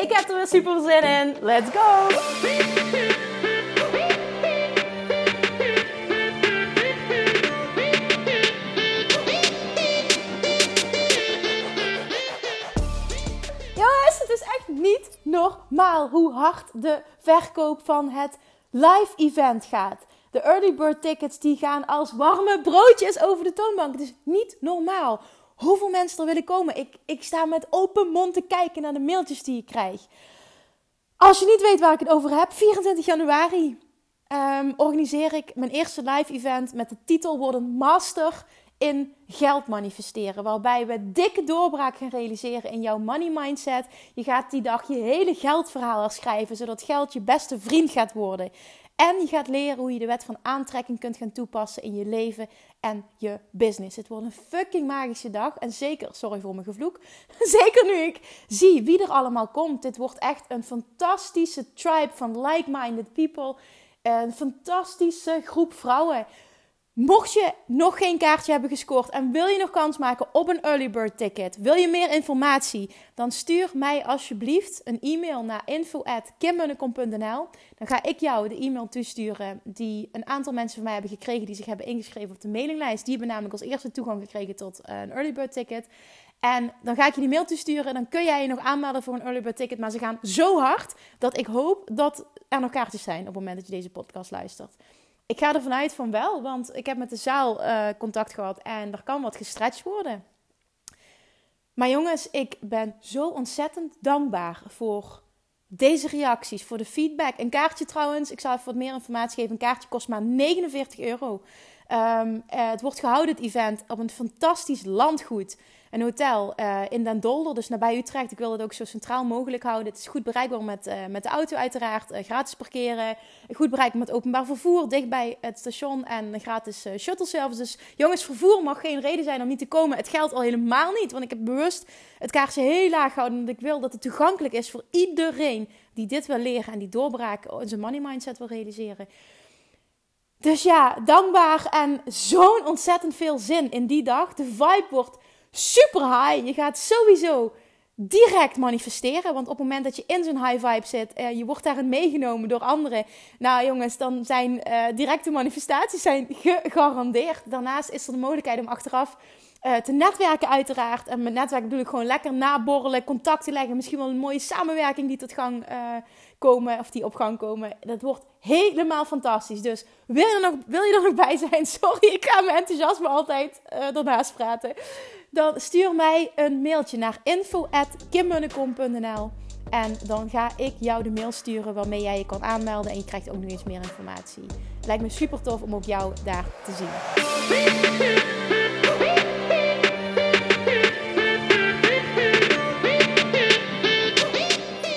Ik heb er weer super zin in. Let's go! Jongens, het is echt niet normaal hoe hard de verkoop van het live event gaat. De early bird tickets die gaan als warme broodjes over de toonbank. Het is niet normaal hoeveel mensen er willen komen. Ik, ik sta met open mond te kijken naar de mailtjes die ik krijg. Als je niet weet waar ik het over heb, 24 januari um, organiseer ik mijn eerste live event met de titel Worden Master in geld manifesteren. Waarbij we dikke doorbraak gaan realiseren in jouw money mindset. Je gaat die dag je hele geldverhaal herschrijven, zodat geld je beste vriend gaat worden. En je gaat leren hoe je de wet van aantrekking kunt gaan toepassen in je leven en je business. Het wordt een fucking magische dag. En zeker, sorry voor mijn gevloek, zeker nu ik zie wie er allemaal komt. Dit wordt echt een fantastische tribe van like-minded people. Een fantastische groep vrouwen. Mocht je nog geen kaartje hebben gescoord en wil je nog kans maken op een early bird ticket, wil je meer informatie, dan stuur mij alsjeblieft een e-mail naar info@kimmunnekom.nl. Dan ga ik jou de e-mail toesturen die een aantal mensen van mij hebben gekregen die zich hebben ingeschreven op de mailinglijst. Die hebben namelijk als eerste toegang gekregen tot een early bird ticket. En dan ga ik je die mail toesturen. Dan kun jij je nog aanmelden voor een early bird ticket. Maar ze gaan zo hard dat ik hoop dat er nog kaartjes zijn op het moment dat je deze podcast luistert. Ik ga ervan uit van wel, want ik heb met de zaal uh, contact gehad en er kan wat gestretched worden. Maar jongens, ik ben zo ontzettend dankbaar voor deze reacties, voor de feedback. Een kaartje trouwens, ik zal even wat meer informatie geven. Een kaartje kost maar 49 euro. Um, uh, het wordt gehouden, het event, op een fantastisch landgoed een hotel uh, in Den Dolder, dus nabij Utrecht. Ik wil het ook zo centraal mogelijk houden. Het is goed bereikbaar met, uh, met de auto uiteraard. Uh, gratis parkeren. Goed bereikbaar met openbaar vervoer. Dichtbij het station en gratis shuttle service. Dus jongens, vervoer mag geen reden zijn om niet te komen. Het geldt al helemaal niet. Want ik heb bewust het kaartje heel laag gehouden. Omdat ik wil dat het toegankelijk is voor iedereen die dit wil leren. En die doorbraak in zijn money mindset wil realiseren. Dus ja, dankbaar en zo'n ontzettend veel zin in die dag. De vibe wordt super high. Je gaat sowieso direct manifesteren. Want op het moment dat je in zo'n high vibe zit, uh, je wordt daarin meegenomen door anderen. Nou jongens, dan zijn uh, directe manifestaties zijn gegarandeerd. Daarnaast is er de mogelijkheid om achteraf uh, te netwerken uiteraard. En met netwerk bedoel ik gewoon lekker naborrelen, contacten leggen. Misschien wel een mooie samenwerking die tot gang komen, of die op gang komen. Dat wordt helemaal fantastisch. Dus wil je er nog, wil je er nog bij zijn? Sorry, ik ga mijn enthousiasme altijd ernaast praten dan stuur mij een mailtje naar info.kimmunnekom.nl en dan ga ik jou de mail sturen waarmee jij je kan aanmelden en je krijgt ook nog eens meer informatie. Lijkt me super tof om ook jou daar te zien.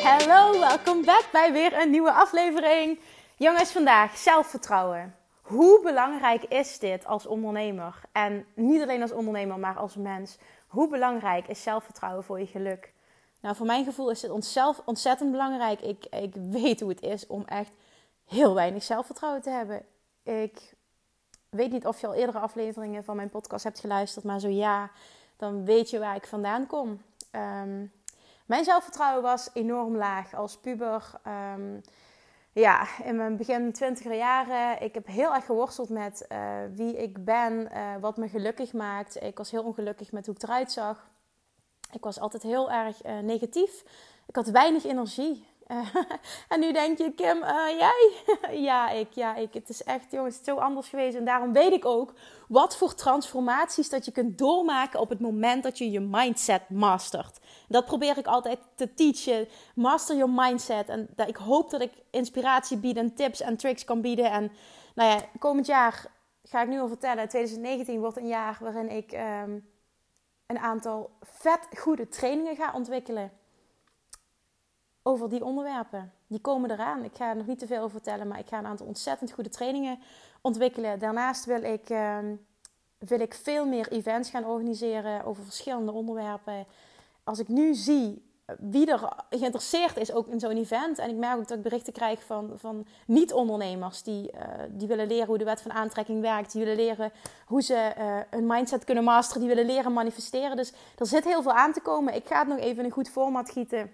Hallo, welkom back bij weer een nieuwe aflevering. Jongens, vandaag zelfvertrouwen. Hoe belangrijk is dit als ondernemer? En niet alleen als ondernemer, maar als mens. Hoe belangrijk is zelfvertrouwen voor je geluk? Nou, voor mijn gevoel is het ontzettend belangrijk. Ik, ik weet hoe het is om echt heel weinig zelfvertrouwen te hebben. Ik weet niet of je al eerdere afleveringen van mijn podcast hebt geluisterd, maar zo ja, dan weet je waar ik vandaan kom. Um, mijn zelfvertrouwen was enorm laag als puber. Um, ja, in mijn begin twintiger jaren, ik heb heel erg geworsteld met uh, wie ik ben, uh, wat me gelukkig maakt. Ik was heel ongelukkig met hoe ik eruit zag. Ik was altijd heel erg uh, negatief. Ik had weinig energie. en nu denk je, Kim, jij? ja, ik, ja, ik. Het is echt, jongens, zo anders geweest. En daarom weet ik ook wat voor transformaties dat je kunt doormaken op het moment dat je je mindset mastert. Dat probeer ik altijd te teachen. Master your mindset. En ik hoop dat ik inspiratie bied en tips en tricks kan bieden. En nou ja, komend jaar ga ik nu al vertellen. 2019 wordt een jaar waarin ik ehm, een aantal vet goede trainingen ga ontwikkelen. Over die onderwerpen. Die komen eraan. Ik ga er nog niet te veel over vertellen, maar ik ga een aantal ontzettend goede trainingen ontwikkelen. Daarnaast wil ik, ehm, wil ik veel meer events gaan organiseren over verschillende onderwerpen. Als ik nu zie wie er geïnteresseerd is ook in zo'n event. En ik merk ook dat ik berichten krijg van, van niet-ondernemers die, uh, die willen leren hoe de wet van aantrekking werkt. Die willen leren hoe ze uh, een mindset kunnen masteren. Die willen leren manifesteren. Dus er zit heel veel aan te komen. Ik ga het nog even in een goed format gieten.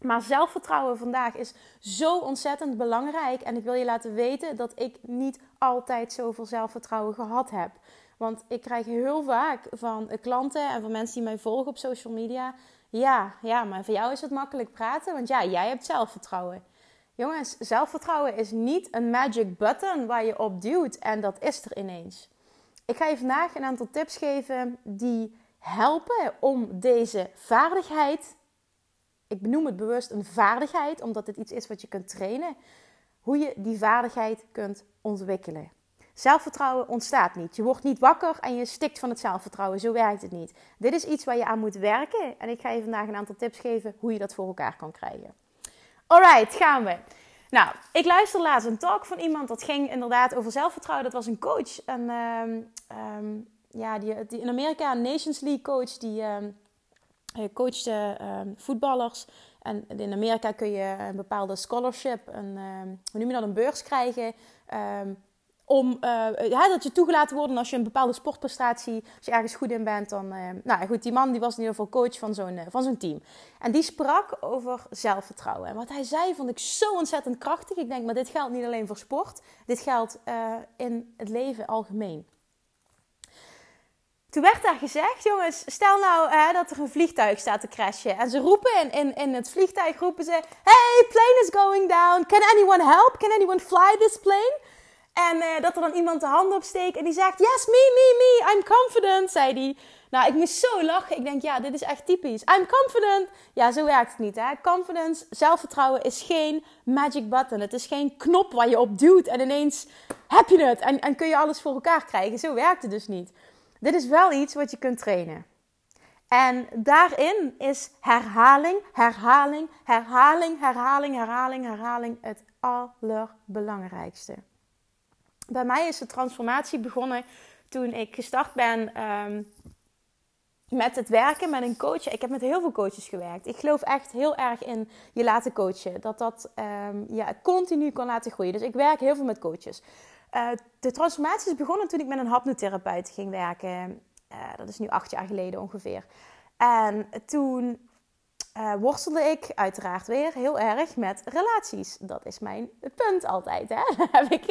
Maar zelfvertrouwen vandaag is zo ontzettend belangrijk. En ik wil je laten weten dat ik niet altijd zoveel zelfvertrouwen gehad heb. Want ik krijg heel vaak van klanten en van mensen die mij volgen op social media ja, ja, maar voor jou is het makkelijk praten, want ja, jij hebt zelfvertrouwen. Jongens, zelfvertrouwen is niet een magic button waar je op duwt en dat is er ineens. Ik ga je vandaag een aantal tips geven die helpen om deze vaardigheid, ik benoem het bewust een vaardigheid, omdat het iets is wat je kunt trainen, hoe je die vaardigheid kunt ontwikkelen. Zelfvertrouwen ontstaat niet. Je wordt niet wakker en je stikt van het zelfvertrouwen. Zo werkt het niet. Dit is iets waar je aan moet werken. En ik ga je vandaag een aantal tips geven hoe je dat voor elkaar kan krijgen. Alright, gaan we. Nou, ik luisterde laatst een talk van iemand. Dat ging inderdaad over zelfvertrouwen. Dat was een coach. En um, ja, die, die, in Amerika een Nations League coach. Die um, coachte voetballers. En in Amerika kun je een bepaalde scholarship, een, hoe noem je dat, een beurs krijgen om uh, dat je toegelaten wordt als je een bepaalde sportprestatie, als je ergens goed in bent, dan. Uh, nou goed, die man die was in ieder geval coach van zo'n van zo'n team. En die sprak over zelfvertrouwen. En wat hij zei vond ik zo ontzettend krachtig. Ik denk, maar dit geldt niet alleen voor sport, dit geldt in het leven algemeen. Toen werd daar gezegd, jongens, stel nou hè, dat er een vliegtuig staat te crashen. En ze roepen in, in, het vliegtuig, roepen ze... Hey, plane is going down. Can anyone help? Can anyone fly this plane? En uh, dat er dan iemand de hand opsteekt en die zegt: Yes, me, me, me, I'm confident, zei die. Nou, ik moest zo lachen. Ik denk, ja, dit is echt typisch. I'm confident. Ja, zo werkt het niet, hè. Confidence, zelfvertrouwen is geen magic button. Het is geen knop waar je op duwt en ineens heb je het. En, en kun je alles voor elkaar krijgen. Zo werkt het dus niet. Dit is wel iets wat je kunt trainen. En daarin is herhaling, herhaling, herhaling, herhaling, herhaling, herhaling het allerbelangrijkste bij mij is de transformatie begonnen toen ik gestart ben um, met het werken met een coach. Ik heb met heel veel coaches gewerkt. Ik geloof echt heel erg in je laten coachen. Dat dat um, ja, continu kan laten groeien. Dus ik werk heel veel met coaches. Uh, de transformatie is begonnen toen ik met een hapnotherapeut ging werken. Uh, dat is nu acht jaar geleden ongeveer. En toen uh, worstelde ik uiteraard weer heel erg met relaties. Dat is mijn punt altijd. Hè? Daar heb ik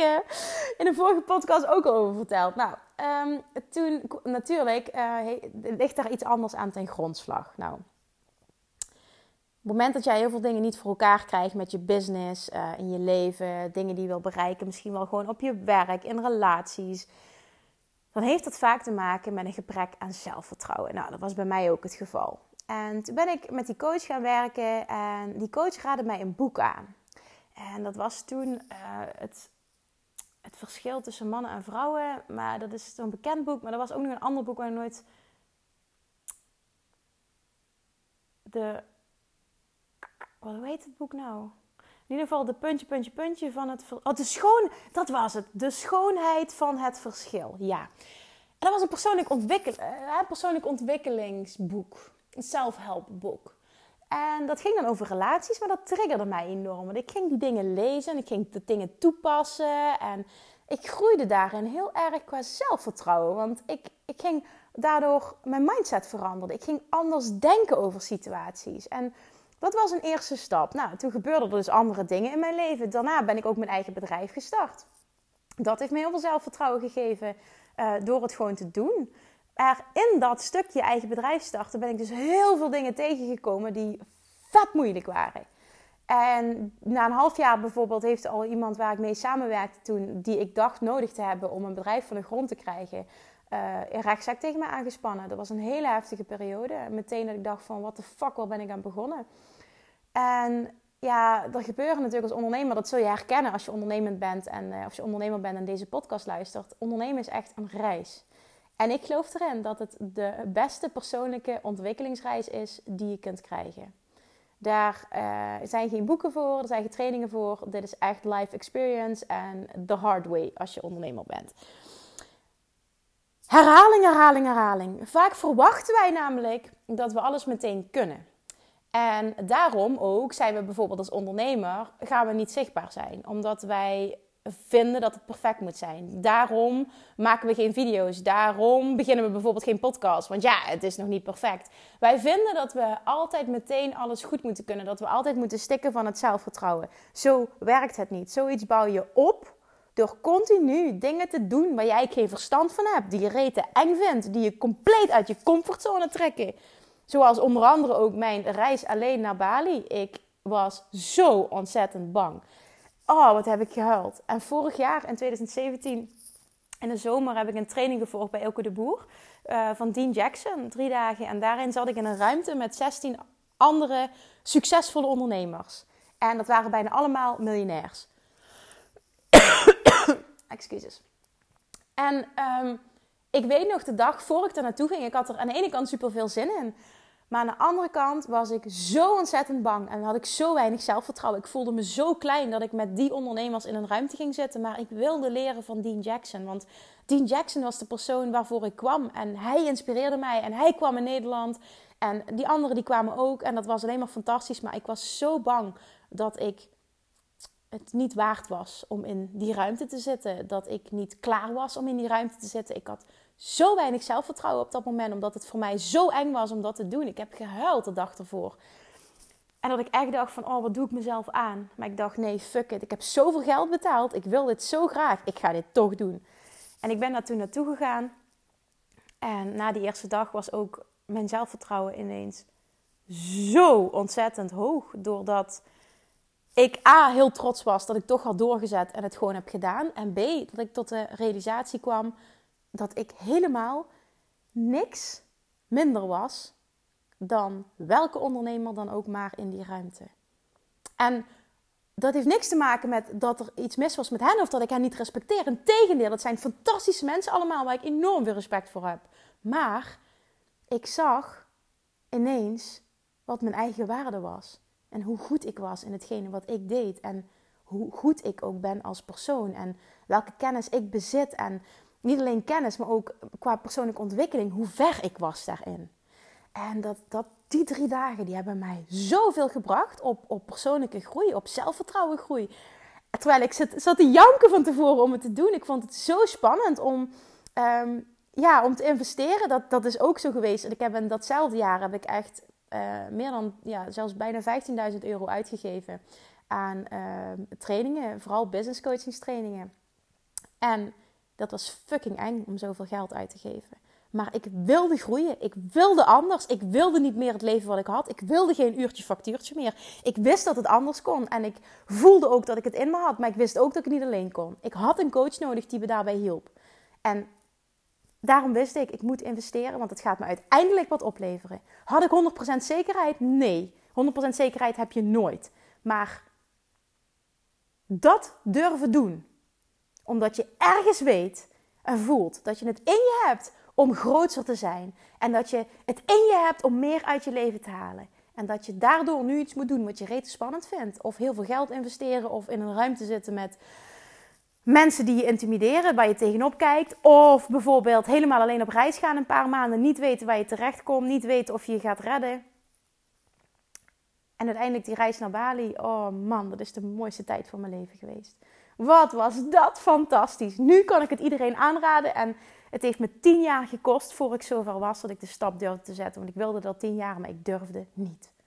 in de vorige podcast ook over verteld. Nou, um, toen natuurlijk ligt daar iets anders aan ten grondslag. Nou, op het moment dat jij heel veel dingen niet voor elkaar krijgt met je business, in je leven, dingen die je wil bereiken, misschien wel gewoon op je werk, in relaties, dan heeft dat vaak te maken met een gebrek aan zelfvertrouwen. Nou, dat was bij mij ook het geval. En toen ben ik met die coach gaan werken en die coach raadde mij een boek aan. En dat was toen uh, het, het verschil tussen mannen en vrouwen. Maar dat is zo'n bekend boek. Maar er was ook nog een ander boek waar ik nooit... De... Wat heet het boek nou? In ieder geval de puntje, puntje, puntje van het... Oh, de schoon... Dat was het. De schoonheid van het verschil. Ja. En dat was een persoonlijk, ontwikkel... Uh, persoonlijk ontwikkelingsboek een self-help boek. En dat ging dan over relaties, maar dat triggerde mij enorm. Want ik ging die dingen lezen en ik ging de dingen toepassen. En ik groeide daarin heel erg qua zelfvertrouwen. Want ik, ik ging daardoor mijn mindset veranderen. Ik ging anders denken over situaties. En dat was een eerste stap. Nou, toen gebeurden er dus andere dingen in mijn leven. Daarna ben ik ook mijn eigen bedrijf gestart. Dat heeft me heel veel zelfvertrouwen gegeven uh, door het gewoon te doen er in dat stukje eigen bedrijf starten, ben ik dus heel veel dingen tegengekomen die vet moeilijk waren. En na een half jaar bijvoorbeeld heeft al iemand waar ik mee samenwerkte toen, die ik dacht nodig te hebben om een bedrijf van de grond te krijgen, uh, een rechtszaak tegen me aangespannen. Dat was een hele heftige periode. Meteen dat ik dacht van, wat de fuck, waar ben ik aan begonnen? En ja, er gebeuren natuurlijk als ondernemer, dat zul je herkennen als je ondernemend bent en als je ondernemer bent en deze podcast luistert. Ondernemen is echt een reis. En ik geloof erin dat het de beste persoonlijke ontwikkelingsreis is die je kunt krijgen. Daar uh, zijn geen boeken voor, er zijn geen trainingen voor. Dit is echt life experience en the hard way als je ondernemer bent. Herhaling, herhaling, herhaling. Vaak verwachten wij namelijk dat we alles meteen kunnen. En daarom ook zijn we bijvoorbeeld als ondernemer gaan we niet zichtbaar zijn, omdat wij vinden dat het perfect moet zijn. Daarom maken we geen video's. Daarom beginnen we bijvoorbeeld geen podcast. Want ja, het is nog niet perfect. Wij vinden dat we altijd meteen alles goed moeten kunnen. Dat we altijd moeten stikken van het zelfvertrouwen. Zo werkt het niet. Zoiets bouw je op door continu dingen te doen waar jij geen verstand van hebt. Die je rete eng vindt. Die je compleet uit je comfortzone trekken. Zoals onder andere ook mijn reis alleen naar Bali. Ik was zo ontzettend bang. Oh, wat heb ik gehuild. En vorig jaar, in 2017, in de zomer, heb ik een training gevolgd bij Elke de Boer. Uh, van Dean Jackson, drie dagen. En daarin zat ik in een ruimte met 16 andere succesvolle ondernemers. En dat waren bijna allemaal miljonairs. Excuses. En um, ik weet nog de dag voor ik er naartoe ging, ik had er aan de ene kant super veel zin in. Maar aan de andere kant was ik zo ontzettend bang en had ik zo weinig zelfvertrouwen. Ik voelde me zo klein dat ik met die ondernemers in een ruimte ging zitten. Maar ik wilde leren van Dean Jackson. Want Dean Jackson was de persoon waarvoor ik kwam. En hij inspireerde mij. En hij kwam in Nederland. En die anderen die kwamen ook. En dat was alleen maar fantastisch. Maar ik was zo bang dat ik het niet waard was om in die ruimte te zitten. Dat ik niet klaar was om in die ruimte te zitten. Ik had zo weinig zelfvertrouwen op dat moment, omdat het voor mij zo eng was om dat te doen. Ik heb gehuild de dag ervoor. En dat ik echt dacht van, oh, wat doe ik mezelf aan? Maar ik dacht, nee, fuck it. Ik heb zoveel geld betaald. Ik wil dit zo graag. Ik ga dit toch doen. En ik ben daar toen naartoe gegaan. En na die eerste dag was ook mijn zelfvertrouwen ineens zo ontzettend hoog. Doordat ik A, heel trots was dat ik toch had doorgezet en het gewoon heb gedaan. En B, dat ik tot de realisatie kwam dat ik helemaal niks minder was dan welke ondernemer dan ook maar in die ruimte. En dat heeft niks te maken met dat er iets mis was met hen of dat ik hen niet respecteer. Integendeel, dat zijn fantastische mensen allemaal waar ik enorm veel respect voor heb. Maar ik zag ineens wat mijn eigen waarde was. En hoe goed ik was in hetgene wat ik deed. En hoe goed ik ook ben als persoon. En welke kennis ik bezit. En niet alleen kennis, maar ook qua persoonlijke ontwikkeling, hoe ver ik was daarin. En dat, dat, die drie dagen die hebben mij zoveel gebracht op, op persoonlijke groei, op zelfvertrouwen groei. Terwijl ik zat, zat te janken van tevoren om het te doen. Ik vond het zo spannend om, um, ja, om te investeren. Dat, dat is ook zo geweest. En ik heb in datzelfde jaar heb ik echt uh, meer dan, ja, zelfs bijna 15.000 euro uitgegeven aan uh, trainingen. Vooral business coachingstrainingen. En dat was fucking eng om zoveel geld uit te geven. Maar ik wilde groeien. Ik wilde anders. Ik wilde niet meer het leven wat ik had. Ik wilde geen uurtje factuurtje meer. Ik wist dat het anders kon. En ik voelde ook dat ik het in me had. Maar ik wist ook dat ik niet alleen kon. Ik had een coach nodig die me daarbij hielp. En daarom wist ik, ik moet investeren. Want het gaat me uiteindelijk wat opleveren. Had ik 100% zekerheid? Nee. 100% zekerheid heb je nooit. Maar dat durven doen omdat je ergens weet en voelt dat je het in je hebt om groter te zijn. En dat je het in je hebt om meer uit je leven te halen. En dat je daardoor nu iets moet doen wat je rete spannend vindt. Of heel veel geld investeren. Of in een ruimte zitten met mensen die je intimideren, waar je tegenop kijkt. Of bijvoorbeeld helemaal alleen op reis gaan een paar maanden. Niet weten waar je terecht komt. Niet weten of je je gaat redden. En uiteindelijk die reis naar Bali. Oh man, dat is de mooiste tijd van mijn leven geweest. Wat was dat fantastisch. Nu kan ik het iedereen aanraden. En het heeft me tien jaar gekost voor ik zover was dat ik de stap durfde te zetten. Want ik wilde dat tien jaar, maar ik durfde niet.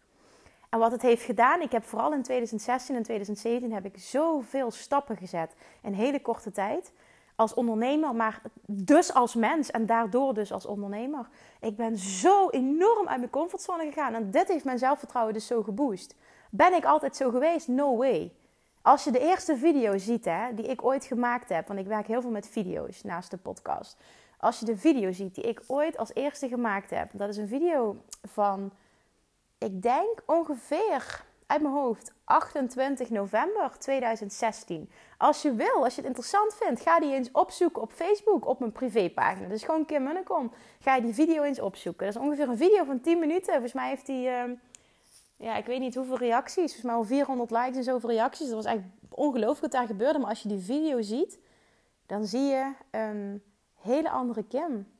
En wat het heeft gedaan, ik heb vooral in 2016 en 2017 heb ik zoveel stappen gezet in hele korte tijd. Als ondernemer, maar dus als mens en daardoor dus als ondernemer. Ik ben zo enorm uit mijn comfortzone gegaan en dit heeft mijn zelfvertrouwen dus zo geboost. Ben ik altijd zo geweest? No way. Als je de eerste video ziet hè, die ik ooit gemaakt heb, want ik werk heel veel met video's naast de podcast. Als je de video ziet die ik ooit als eerste gemaakt heb, dat is een video van, ik denk ongeveer uit mijn hoofd 28 november 2016. Als je wil, als je het interessant vindt, ga die eens opzoeken op Facebook op mijn privépagina. Dus gewoon Kim Munnekom. Ga je die video eens opzoeken. Dat is ongeveer een video van 10 minuten. Volgens mij heeft die. Uh, ja, ik weet niet hoeveel reacties. Volgens mij al 400 likes en zoveel reacties. Dat was eigenlijk ongelooflijk wat daar gebeurde. Maar als je die video ziet, dan zie je een hele andere Kim.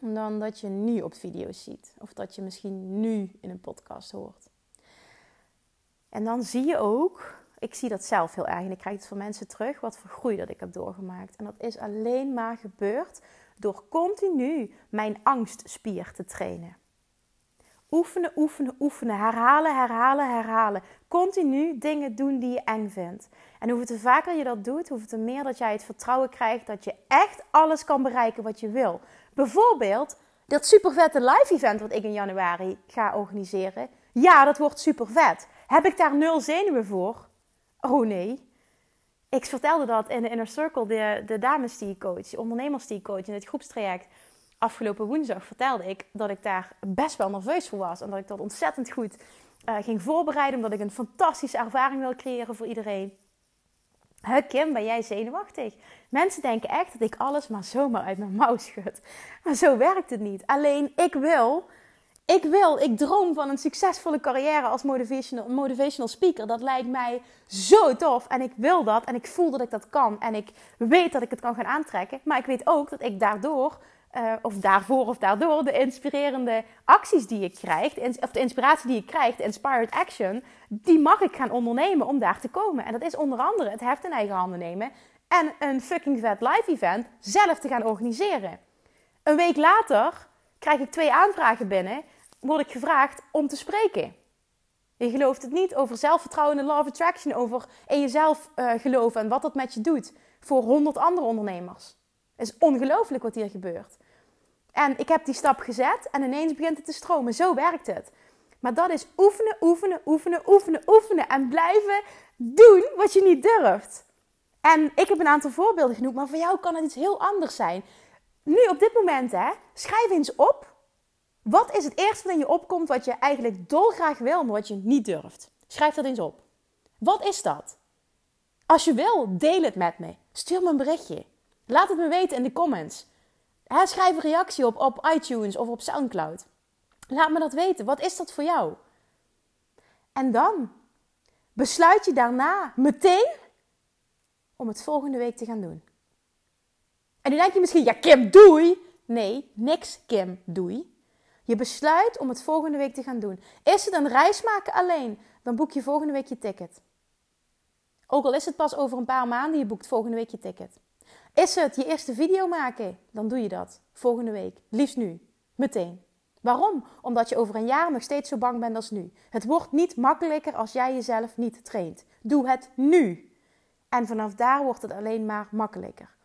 Dan dat je nu op video's ziet. Of dat je misschien nu in een podcast hoort. En dan zie je ook, ik zie dat zelf heel erg en ik krijg het van mensen terug, wat voor groei dat ik heb doorgemaakt. En dat is alleen maar gebeurd door continu mijn angstspier te trainen. Oefenen, oefenen, oefenen. Herhalen, herhalen, herhalen. Continu dingen doen die je eng vindt. En hoeveel te vaker je dat doet, te meer dat jij het vertrouwen krijgt dat je echt alles kan bereiken wat je wil. Bijvoorbeeld dat super vette live event wat ik in januari ga organiseren. Ja, dat wordt super vet. Heb ik daar nul zenuwen voor? Oh nee. Ik vertelde dat in de Inner Circle, de, de dames die ik coach, de ondernemers die ik coach in het groepstraject. Afgelopen woensdag vertelde ik dat ik daar best wel nerveus voor was. En dat ik dat ontzettend goed uh, ging voorbereiden. Omdat ik een fantastische ervaring wil creëren voor iedereen. Huh, Kim, ben jij zenuwachtig? Mensen denken echt dat ik alles maar zomaar uit mijn mouw schud. Maar zo werkt het niet. Alleen ik wil ik wil, ik droom van een succesvolle carrière als motivational, motivational speaker. Dat lijkt mij zo tof. En ik wil dat. En ik voel dat ik dat kan. En ik weet dat ik het kan gaan aantrekken. Maar ik weet ook dat ik daardoor, uh, of daarvoor of daardoor, de inspirerende acties die ik krijg, of de inspiratie die ik krijg, de inspired action, die mag ik gaan ondernemen om daar te komen. En dat is onder andere het heft in eigen handen nemen en een fucking vet live event zelf te gaan organiseren. Een week later krijg ik twee aanvragen binnen word ik gevraagd om te spreken. Je gelooft het niet over zelfvertrouwen en of attraction, over in jezelf uh, geloven en wat dat met je doet voor honderd andere ondernemers. Het is ongelooflijk wat hier gebeurt. En ik heb die stap gezet en ineens begint het te stromen. Zo werkt het. Maar dat is oefenen, oefenen, oefenen, oefenen, oefenen en blijven doen wat je niet durft. En ik heb een aantal voorbeelden genoemd, maar voor jou kan het iets heel anders zijn. Nu op dit moment, hè, schrijf eens op wat is het eerste wat in je opkomt wat je eigenlijk dolgraag wil, maar wat je niet durft? Schrijf dat eens op. Wat is dat? Als je wil, deel het met me. Stuur me een berichtje. Laat het me weten in de comments. schrijf een reactie op, op iTunes of op Soundcloud. Laat me dat weten. Wat is dat voor jou? En dan besluit je daarna meteen om het volgende week te gaan doen. En nu denk je misschien, ja Kim, doei. Nee, niks Kim, doei. Je besluit om het volgende week te gaan doen. Is het een reis maken alleen, dan boek je volgende week je ticket. Ook al is het pas over een paar maanden, je boekt volgende week je ticket. Is het je eerste video maken, dan doe je dat volgende week. Liefst nu, meteen. Waarom? Omdat je over een jaar nog steeds zo bang bent als nu. Het wordt niet makkelijker als jij jezelf niet traint. Doe het nu. En vanaf daar wordt het alleen maar makkelijker.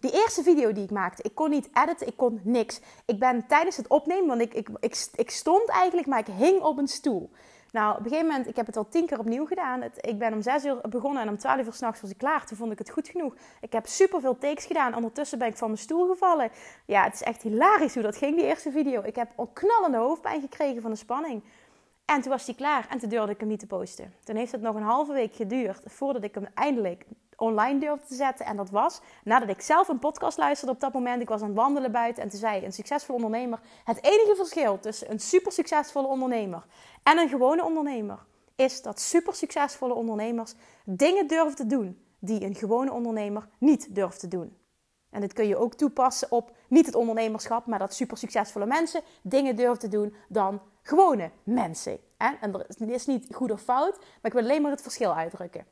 Die eerste video die ik maakte, ik kon niet editen, ik kon niks. Ik ben tijdens het opnemen, want ik, ik, ik, ik stond eigenlijk, maar ik hing op een stoel. Nou, op een gegeven moment, ik heb het al tien keer opnieuw gedaan. Ik ben om zes uur begonnen en om twaalf uur s'nachts was ik klaar. Toen vond ik het goed genoeg. Ik heb superveel takes gedaan. Ondertussen ben ik van mijn stoel gevallen. Ja, het is echt hilarisch hoe dat ging, die eerste video. Ik heb een knallende hoofdpijn gekregen van de spanning. En toen was die klaar en toen durfde ik hem niet te posten. Toen heeft het nog een halve week geduurd voordat ik hem eindelijk online durfde te zetten. En dat was nadat ik zelf een podcast luisterde op dat moment. Ik was aan het wandelen buiten en toen zei een succesvol ondernemer... Het enige verschil tussen een super succesvolle ondernemer en een gewone ondernemer... is dat super succesvolle ondernemers dingen durven te doen die een gewone ondernemer niet durft te doen. En dit kun je ook toepassen op niet het ondernemerschap, maar dat super succesvolle mensen dingen durven te doen dan gewone mensen. En dat is niet goed of fout, maar ik wil alleen maar het verschil uitdrukken.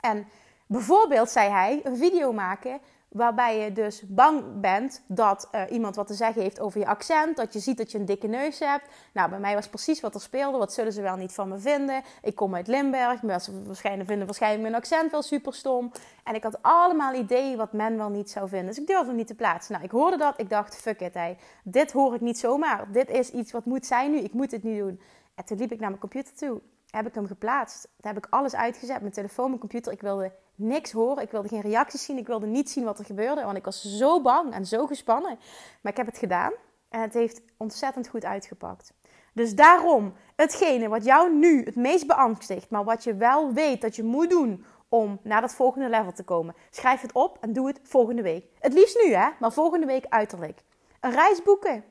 En bijvoorbeeld zei hij een video maken waarbij je dus bang bent dat uh, iemand wat te zeggen heeft over je accent, dat je ziet dat je een dikke neus hebt. Nou, bij mij was precies wat er speelde. Wat zullen ze wel niet van me vinden? Ik kom uit Limburg, mensen waarschijnlijk vinden waarschijnlijk mijn accent wel super stom. En ik had allemaal ideeën wat men wel niet zou vinden. Dus ik durfde hem niet te plaatsen. Nou, ik hoorde dat, ik dacht, fuck it, dit hoor ik niet zomaar. Dit is iets wat moet zijn nu, ik moet het nu doen. En toen liep ik naar mijn computer toe heb ik hem geplaatst. Daar heb ik alles uitgezet. Mijn telefoon, mijn computer. Ik wilde niks horen. Ik wilde geen reacties zien. Ik wilde niet zien wat er gebeurde. Want ik was zo bang en zo gespannen. Maar ik heb het gedaan. En het heeft ontzettend goed uitgepakt. Dus daarom, hetgene wat jou nu het meest beangstigt, maar wat je wel weet dat je moet doen om naar dat volgende level te komen, schrijf het op en doe het volgende week. Het liefst nu, hè, maar volgende week uiterlijk. Een reis boeken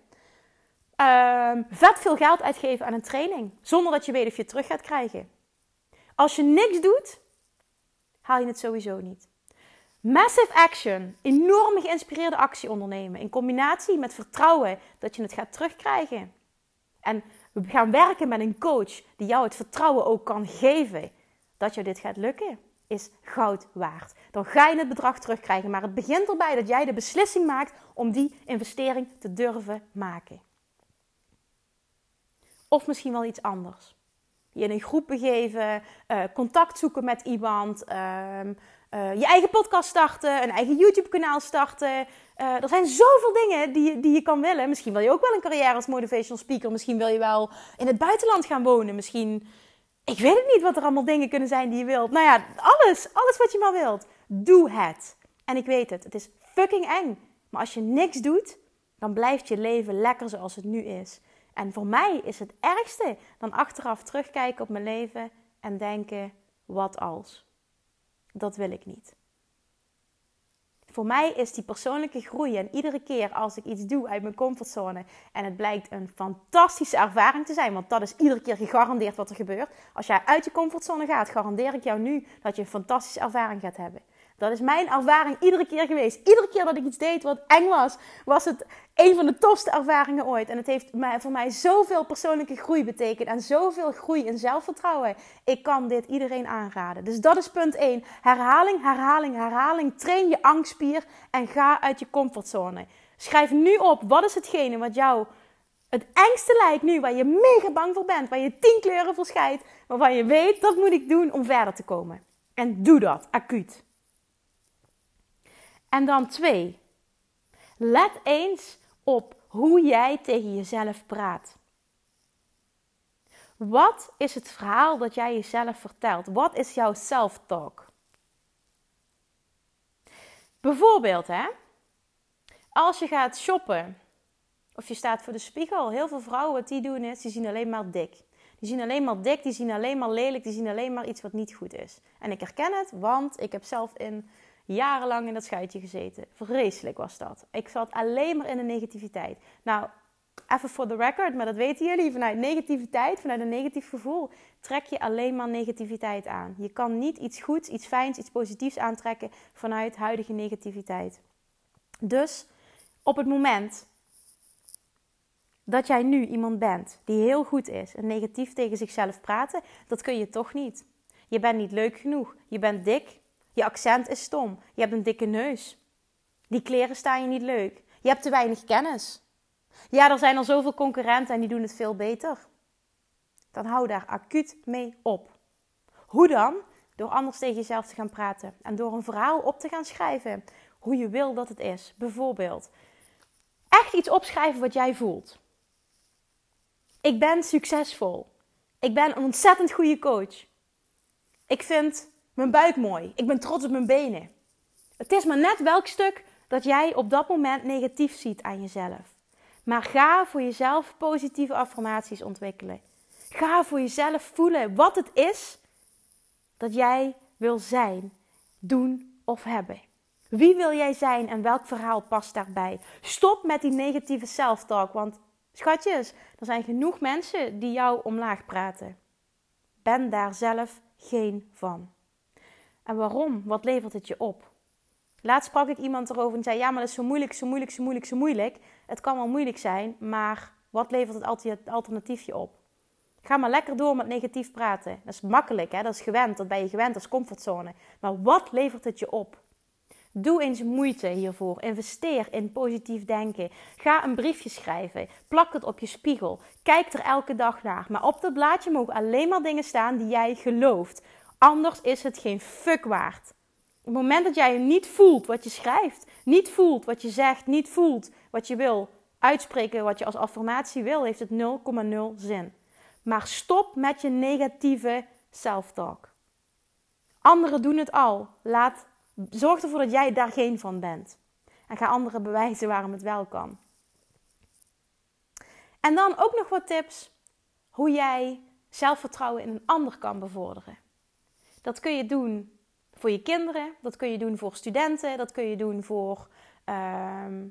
ehm, vet veel geld uitgeven aan een training. Zonder dat je weet of je het terug gaat krijgen. Als je niks doet, haal je het sowieso niet. Massive action, enorme geïnspireerde actie ondernemen. In combinatie met vertrouwen dat je het gaat terugkrijgen. En we gaan werken met een coach die jou het vertrouwen ook kan geven dat je dit gaat lukken, is goud waard. Dan ga je het bedrag terugkrijgen. Maar het begint erbij dat jij de beslissing maakt om die investering te durven maken. Of misschien wel iets anders. Je in een groep begeven, uh, contact zoeken met iemand, ehm, uh, je eigen podcast starten, een eigen YouTube-kanaal starten. Uh, er zijn zoveel dingen die, die je kan willen. Misschien wil je ook wel een carrière als motivational speaker. Misschien wil je wel in het buitenland gaan wonen. Misschien, ik weet het niet wat er allemaal dingen kunnen zijn die je wilt. Nou ja, alles, alles wat je maar wilt. Doe het. En ik weet het, het is fucking eng. Maar als je niks doet, dan blijft je leven lekker zoals het nu is. En voor mij is het ergste dan achteraf terugkijken op mijn leven en denken: wat als? dat wil ik niet. Voor mij is die persoonlijke groei en iedere keer als ik iets doe uit mijn comfortzone en het blijkt een fantastische ervaring te zijn, want dat is iedere keer gegarandeerd wat er gebeurt. Als jij uit je comfortzone gaat, garandeer ik jou nu dat je een fantastische ervaring gaat hebben. Dat is mijn ervaring iedere keer geweest. Iedere keer dat ik iets deed wat eng was, was het een van de tofste ervaringen ooit. En het heeft voor mij zoveel persoonlijke groei betekend en zoveel groei in zelfvertrouwen. Ik kan dit iedereen aanraden. Dus dat is punt 1. Herhaling, herhaling, herhaling. Train je angstspier en ga uit je comfortzone. Schrijf nu op wat is hetgene wat jou het engste lijkt nu, waar je mega bang voor bent, waar je tien kleuren verschijnt, waarvan je weet dat moet ik doen om verder te komen. En doe dat, acuut. En dan twee. Let eens op hoe jij tegen jezelf praat. Wat is het verhaal dat jij jezelf vertelt? Wat is jouw self-talk? Bijvoorbeeld, hè, als je gaat shoppen of je staat voor de spiegel, heel veel vrouwen wat die doen is, die zien alleen maar dik. Die zien alleen maar dik, die zien alleen maar lelijk, die zien alleen maar iets wat niet goed is. En ik herken het, want ik heb zelf in jarenlang in dat schuitje gezeten. Vreselijk was dat. Ik zat alleen maar in de negativiteit. Nou, even voor de record, maar dat weten jullie. Vanuit negativiteit, vanuit een negatief gevoel, trek je alleen maar negativiteit aan. Je kan niet iets goeds, iets fijns, iets positiefs aantrekken vanuit huidige negativiteit. Dus op het moment dat jij nu iemand bent die heel goed is en negatief tegen zichzelf praten, dat kun je toch niet. Je bent niet leuk genoeg. Je bent dik. Je accent is stom. Je hebt een dikke neus. Die kleren staan je niet leuk. Je hebt te weinig kennis. Ja, er zijn al zoveel concurrenten en die doen het veel beter. Dan hou daar acuut mee op. Hoe dan? Door anders tegen jezelf te gaan praten en door een verhaal op te gaan schrijven hoe je wil dat het is. Bijvoorbeeld, echt iets opschrijven wat jij voelt. Ik ben succesvol. Ik ben een ontzettend goede coach. Ik vind mijn buik mooi. Ik ben trots op mijn benen. Het is maar net welk stuk dat jij op dat moment negatief ziet aan jezelf. Maar ga voor jezelf positieve affirmaties ontwikkelen. Ga voor jezelf voelen wat het is dat jij wil zijn, doen of hebben. Wie wil jij zijn en welk verhaal past daarbij? Stop met die negatieve self-talk, want schatjes, er zijn genoeg mensen die jou omlaag praten. Ben daar zelf geen van. En waarom? Wat levert het je op? Laatst sprak ik iemand erover en zei: Ja, maar dat is zo moeilijk, zo moeilijk, zo moeilijk, zo moeilijk. Het kan wel moeilijk zijn, maar wat levert het alternatief je op? Ga maar lekker door met negatief praten. Dat is makkelijk, hè? dat is gewend, dat ben je gewend als comfortzone. Maar wat levert het je op? Doe eens moeite hiervoor. Investeer in positief denken. Ga een briefje schrijven. Plak het op je spiegel. Kijk er elke dag naar. Maar op dat blaadje mogen alleen maar dingen staan die jij gelooft. Anders is het geen fuck waard. Op het moment dat jij niet voelt wat je schrijft, niet voelt wat je zegt, niet voelt wat je wil uitspreken, wat je als affirmatie wil, heeft het 0,0 zin. Maar stop met je negatieve self-talk. Anderen doen het al. Laat, zorg ervoor dat jij daar geen van bent. En ga anderen bewijzen waarom het wel kan. En dan ook nog wat tips hoe jij zelfvertrouwen in een ander kan bevorderen. Dat kun je doen voor je kinderen, dat kun je doen voor studenten, dat kun je doen voor, ehm,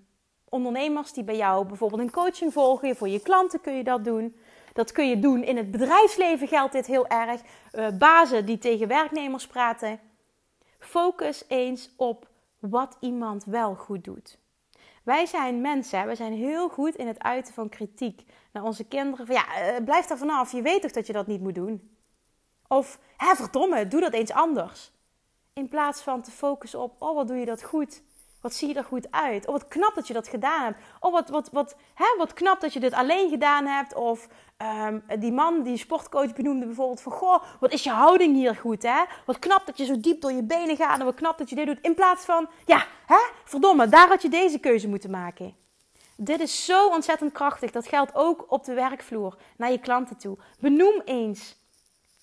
Ondernemers die bij jou bijvoorbeeld een coaching volgen, voor je klanten kun je dat doen. Dat kun je doen in het bedrijfsleven geldt dit heel erg. Uh, bazen die tegen werknemers praten. Focus eens op wat iemand wel goed doet. Wij zijn mensen, we zijn heel goed in het uiten van kritiek naar onze kinderen. Van ja, eh, blijf daar vanaf, je weet toch dat je dat niet moet doen? Of, hè, verdomme, doe dat eens anders. In plaats van te focussen op, oh, wat doe je dat goed? Wat zie je er goed uit? Oh, wat knap dat je dat gedaan hebt. Oh, wat, wat, wat, hè, wat knap dat je dit alleen gedaan hebt. Of um, die man, die sportcoach benoemde bijvoorbeeld van... Goh, wat is je houding hier goed, hè? Wat knap dat je zo diep door je benen gaat. En wat knap dat je dit doet. In plaats van, ja, hè, verdomme, daar had je deze keuze moeten maken. Dit is zo ontzettend krachtig. Dat geldt ook op de werkvloer, naar je klanten toe. Benoem eens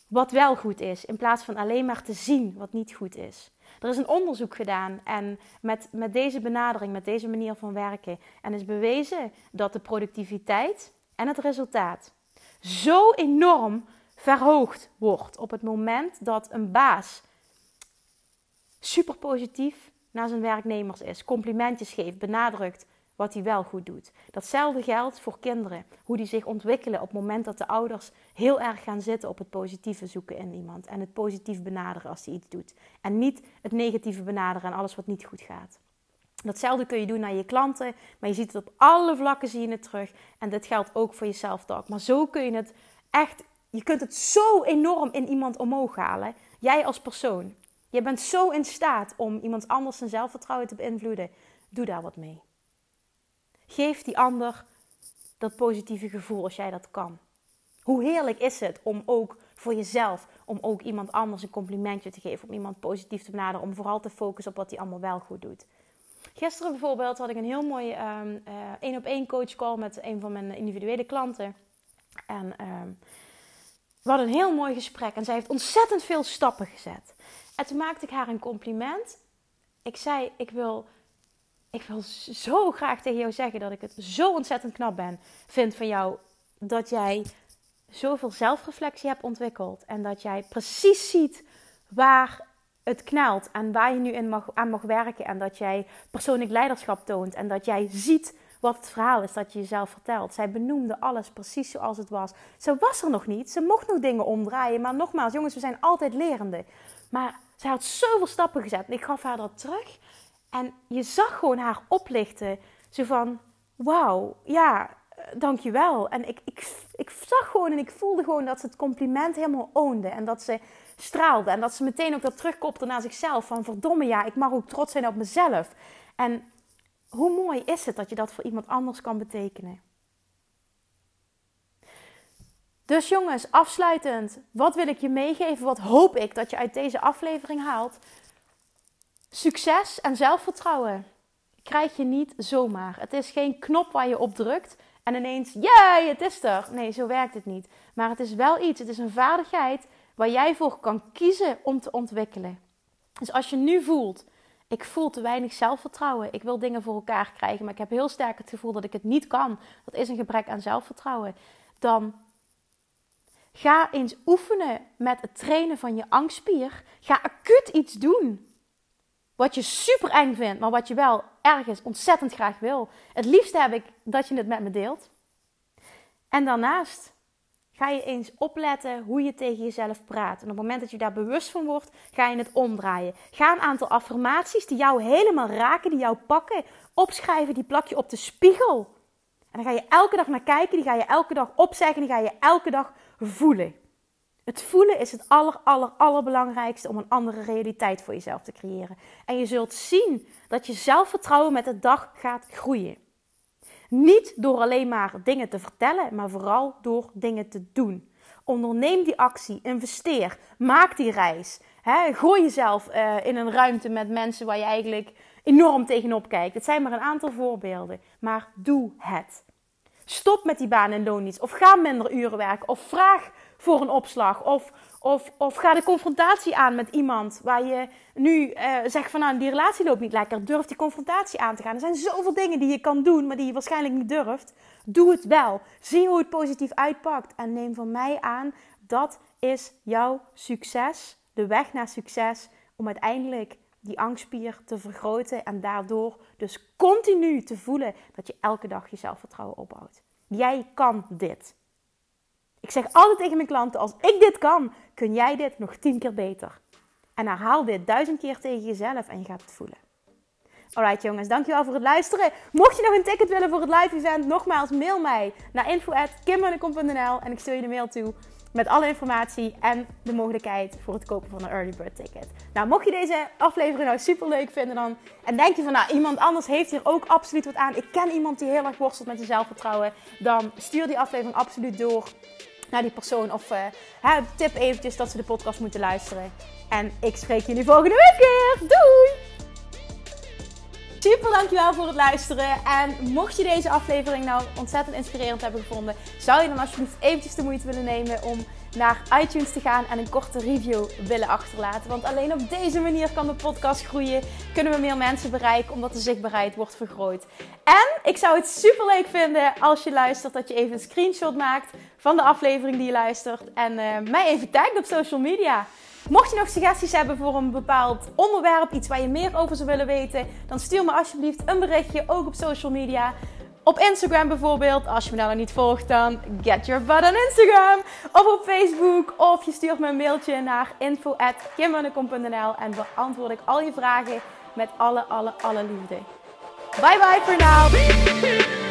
wat wel goed is, in plaats van alleen maar te zien wat niet goed is. Er is een onderzoek gedaan en met, met deze benadering, met deze manier van werken, en is bewezen dat de productiviteit en het resultaat zo enorm verhoogd wordt op het moment dat een baas super positief naar zijn werknemers is, complimentjes geeft, benadrukt wat hij wel goed doet. Datzelfde geldt voor kinderen. Hoe die zich ontwikkelen op het moment dat de ouders heel erg gaan zitten op het positieve zoeken in iemand. En het positief benaderen als hij iets doet. En niet het negatieve benaderen en alles wat niet goed gaat. Datzelfde kun je doen naar je klanten, maar je ziet het op alle vlakken zie je het terug. En dit geldt ook voor je self-talk. Maar zo kun je het echt, je kunt het zo enorm in iemand omhoog halen. Jij als persoon. Je bent zo in staat om iemand anders zijn zelfvertrouwen te beïnvloeden. Doe daar wat mee. Geef die ander dat positieve gevoel als jij dat kan. Hoe heerlijk is het om ook voor jezelf, om ook iemand anders een complimentje te geven, om iemand positief te benaderen, om vooral te focussen op wat hij allemaal wel goed doet. Gisteren bijvoorbeeld had ik een heel mooie ehm, eh, één op één coach call met een van mijn individuele klanten. En uh, we hadden een heel mooi gesprek en zij heeft ontzettend veel stappen gezet. En toen maakte ik haar een compliment. Ik zei: Ik wil ik wil zo graag tegen jou zeggen dat ik het zo ontzettend knap ben, vind van jou dat jij zoveel zelfreflectie hebt ontwikkeld en dat jij precies ziet waar het knelt en waar je nu mag, aan mag werken en dat jij persoonlijk leiderschap toont en dat jij ziet wat het verhaal is dat je jezelf vertelt. Zij benoemde alles precies zoals het was. Ze was er nog niet, ze mocht nog dingen omdraaien, maar nogmaals, jongens, we zijn altijd lerende. Maar zij had zoveel stappen gezet en ik gaf haar dat terug en je zag gewoon haar oplichten. Zo van, wauw, ja, dankjewel. En ik, ik, ik zag gewoon en ik voelde gewoon dat ze het compliment helemaal oonde. En dat ze straalde. En dat ze meteen ook dat terugkopte naar zichzelf. Van verdomme ja, ik mag ook trots zijn op mezelf. En hoe mooi is het dat je dat voor iemand anders kan betekenen. Dus jongens, afsluitend, wat wil ik je meegeven? Wat hoop ik dat je uit deze aflevering haalt? Succes en zelfvertrouwen krijg je niet zomaar. Het is geen knop waar je op drukt en ineens, jee, het is er. Nee, zo werkt het niet. Maar het is wel iets, het is een vaardigheid waar jij voor kan kiezen om te ontwikkelen. Dus als je nu voelt, ik voel te weinig zelfvertrouwen, ik wil dingen voor elkaar krijgen, maar ik heb heel sterk het gevoel dat ik het niet kan, dat is een gebrek aan zelfvertrouwen, dan ga eens oefenen met het trainen van je angstspier. Ga acuut iets doen. Wat je super eng vindt, maar wat je wel ergens ontzettend graag wil. Het liefste heb ik dat je het met me deelt. En daarnaast ga je eens opletten hoe je tegen jezelf praat. En op het moment dat je daar bewust van wordt, ga je het omdraaien. Ga een aantal affirmaties die jou helemaal raken, die jou pakken, opschrijven, die plak je op de spiegel. En dan ga je elke dag naar kijken, die ga je elke dag opzeggen, die ga je elke dag voelen. Het voelen is het aller, aller, allerbelangrijkste om een andere realiteit voor jezelf te creëren. En je zult zien dat je zelfvertrouwen met de dag gaat groeien. Niet door alleen maar dingen te vertellen, maar vooral door dingen te doen. Onderneem die actie, investeer, maak die reis. Gooi jezelf uh, in een ruimte met mensen waar je eigenlijk enorm tegenop kijkt. Het zijn maar een aantal voorbeelden, maar doe het. Stop met die baan en loondienst of ga minder uren werken of vraag voor een opslag. Of, of, of ga de confrontatie aan met iemand waar je nu uh, zegt van nou die relatie loopt niet lekker. Durf die confrontatie aan te gaan. Er zijn zoveel dingen die je kan doen, maar die je waarschijnlijk niet durft. Doe het wel. Zie hoe het positief uitpakt. En neem van mij aan, dat is jouw succes. De weg naar succes om uiteindelijk die angstspier te vergroten en daardoor dus continu te voelen dat je elke dag je zelfvertrouwen opbouwt. Jij kan dit. Ik zeg altijd tegen mijn klanten: als ik dit kan, kun jij dit nog tien keer beter. En herhaal dit duizend keer tegen jezelf en je gaat het voelen. Alright jongens, dankjewel voor het luisteren. Mocht je nog een ticket willen voor het live event, nogmaals mail mij naar info.kimmunnekom.nl en ik stuur je de mail toe met alle informatie en de mogelijkheid voor het kopen van een early bird ticket. Nou, mocht je deze aflevering nou super leuk vinden dan, en denk je van nou, iemand anders heeft hier ook absoluut wat aan. Ik ken iemand die heel erg worstelt met zijn zelfvertrouwen. Dan stuur die aflevering absoluut door naar die persoon. Of uh, tip eventjes dat ze de podcast moeten luisteren. En ik spreek jullie volgende week weer. Doei! Super dankjewel voor het luisteren. En mocht je deze aflevering nou ontzettend inspirerend hebben gevonden, zou je dan alsjeblieft eventjes de moeite willen nemen om naar iTunes te gaan en een korte review willen achterlaten. Want alleen op deze manier kan de podcast groeien. Kunnen we meer mensen bereiken omdat de zichtbaarheid wordt vergroot. En ik zou het super leuk vinden als je luistert dat je even een screenshot maakt van de aflevering die je luistert. En uh, mij even tagt op social media. Mocht je nog suggesties hebben voor een bepaald onderwerp, iets waar je meer over zou willen weten, dan stuur me alsjeblieft een berichtje, ook op social media. Op Instagram bijvoorbeeld, als je me daar nog niet volgt, dan get your butt on Instagram. Of op Facebook, of je stuurt me een mailtje naar info.kimmunnekom.nl en beantwoord ik al je vragen met alle, alle, alle liefde. Bye bye voor now!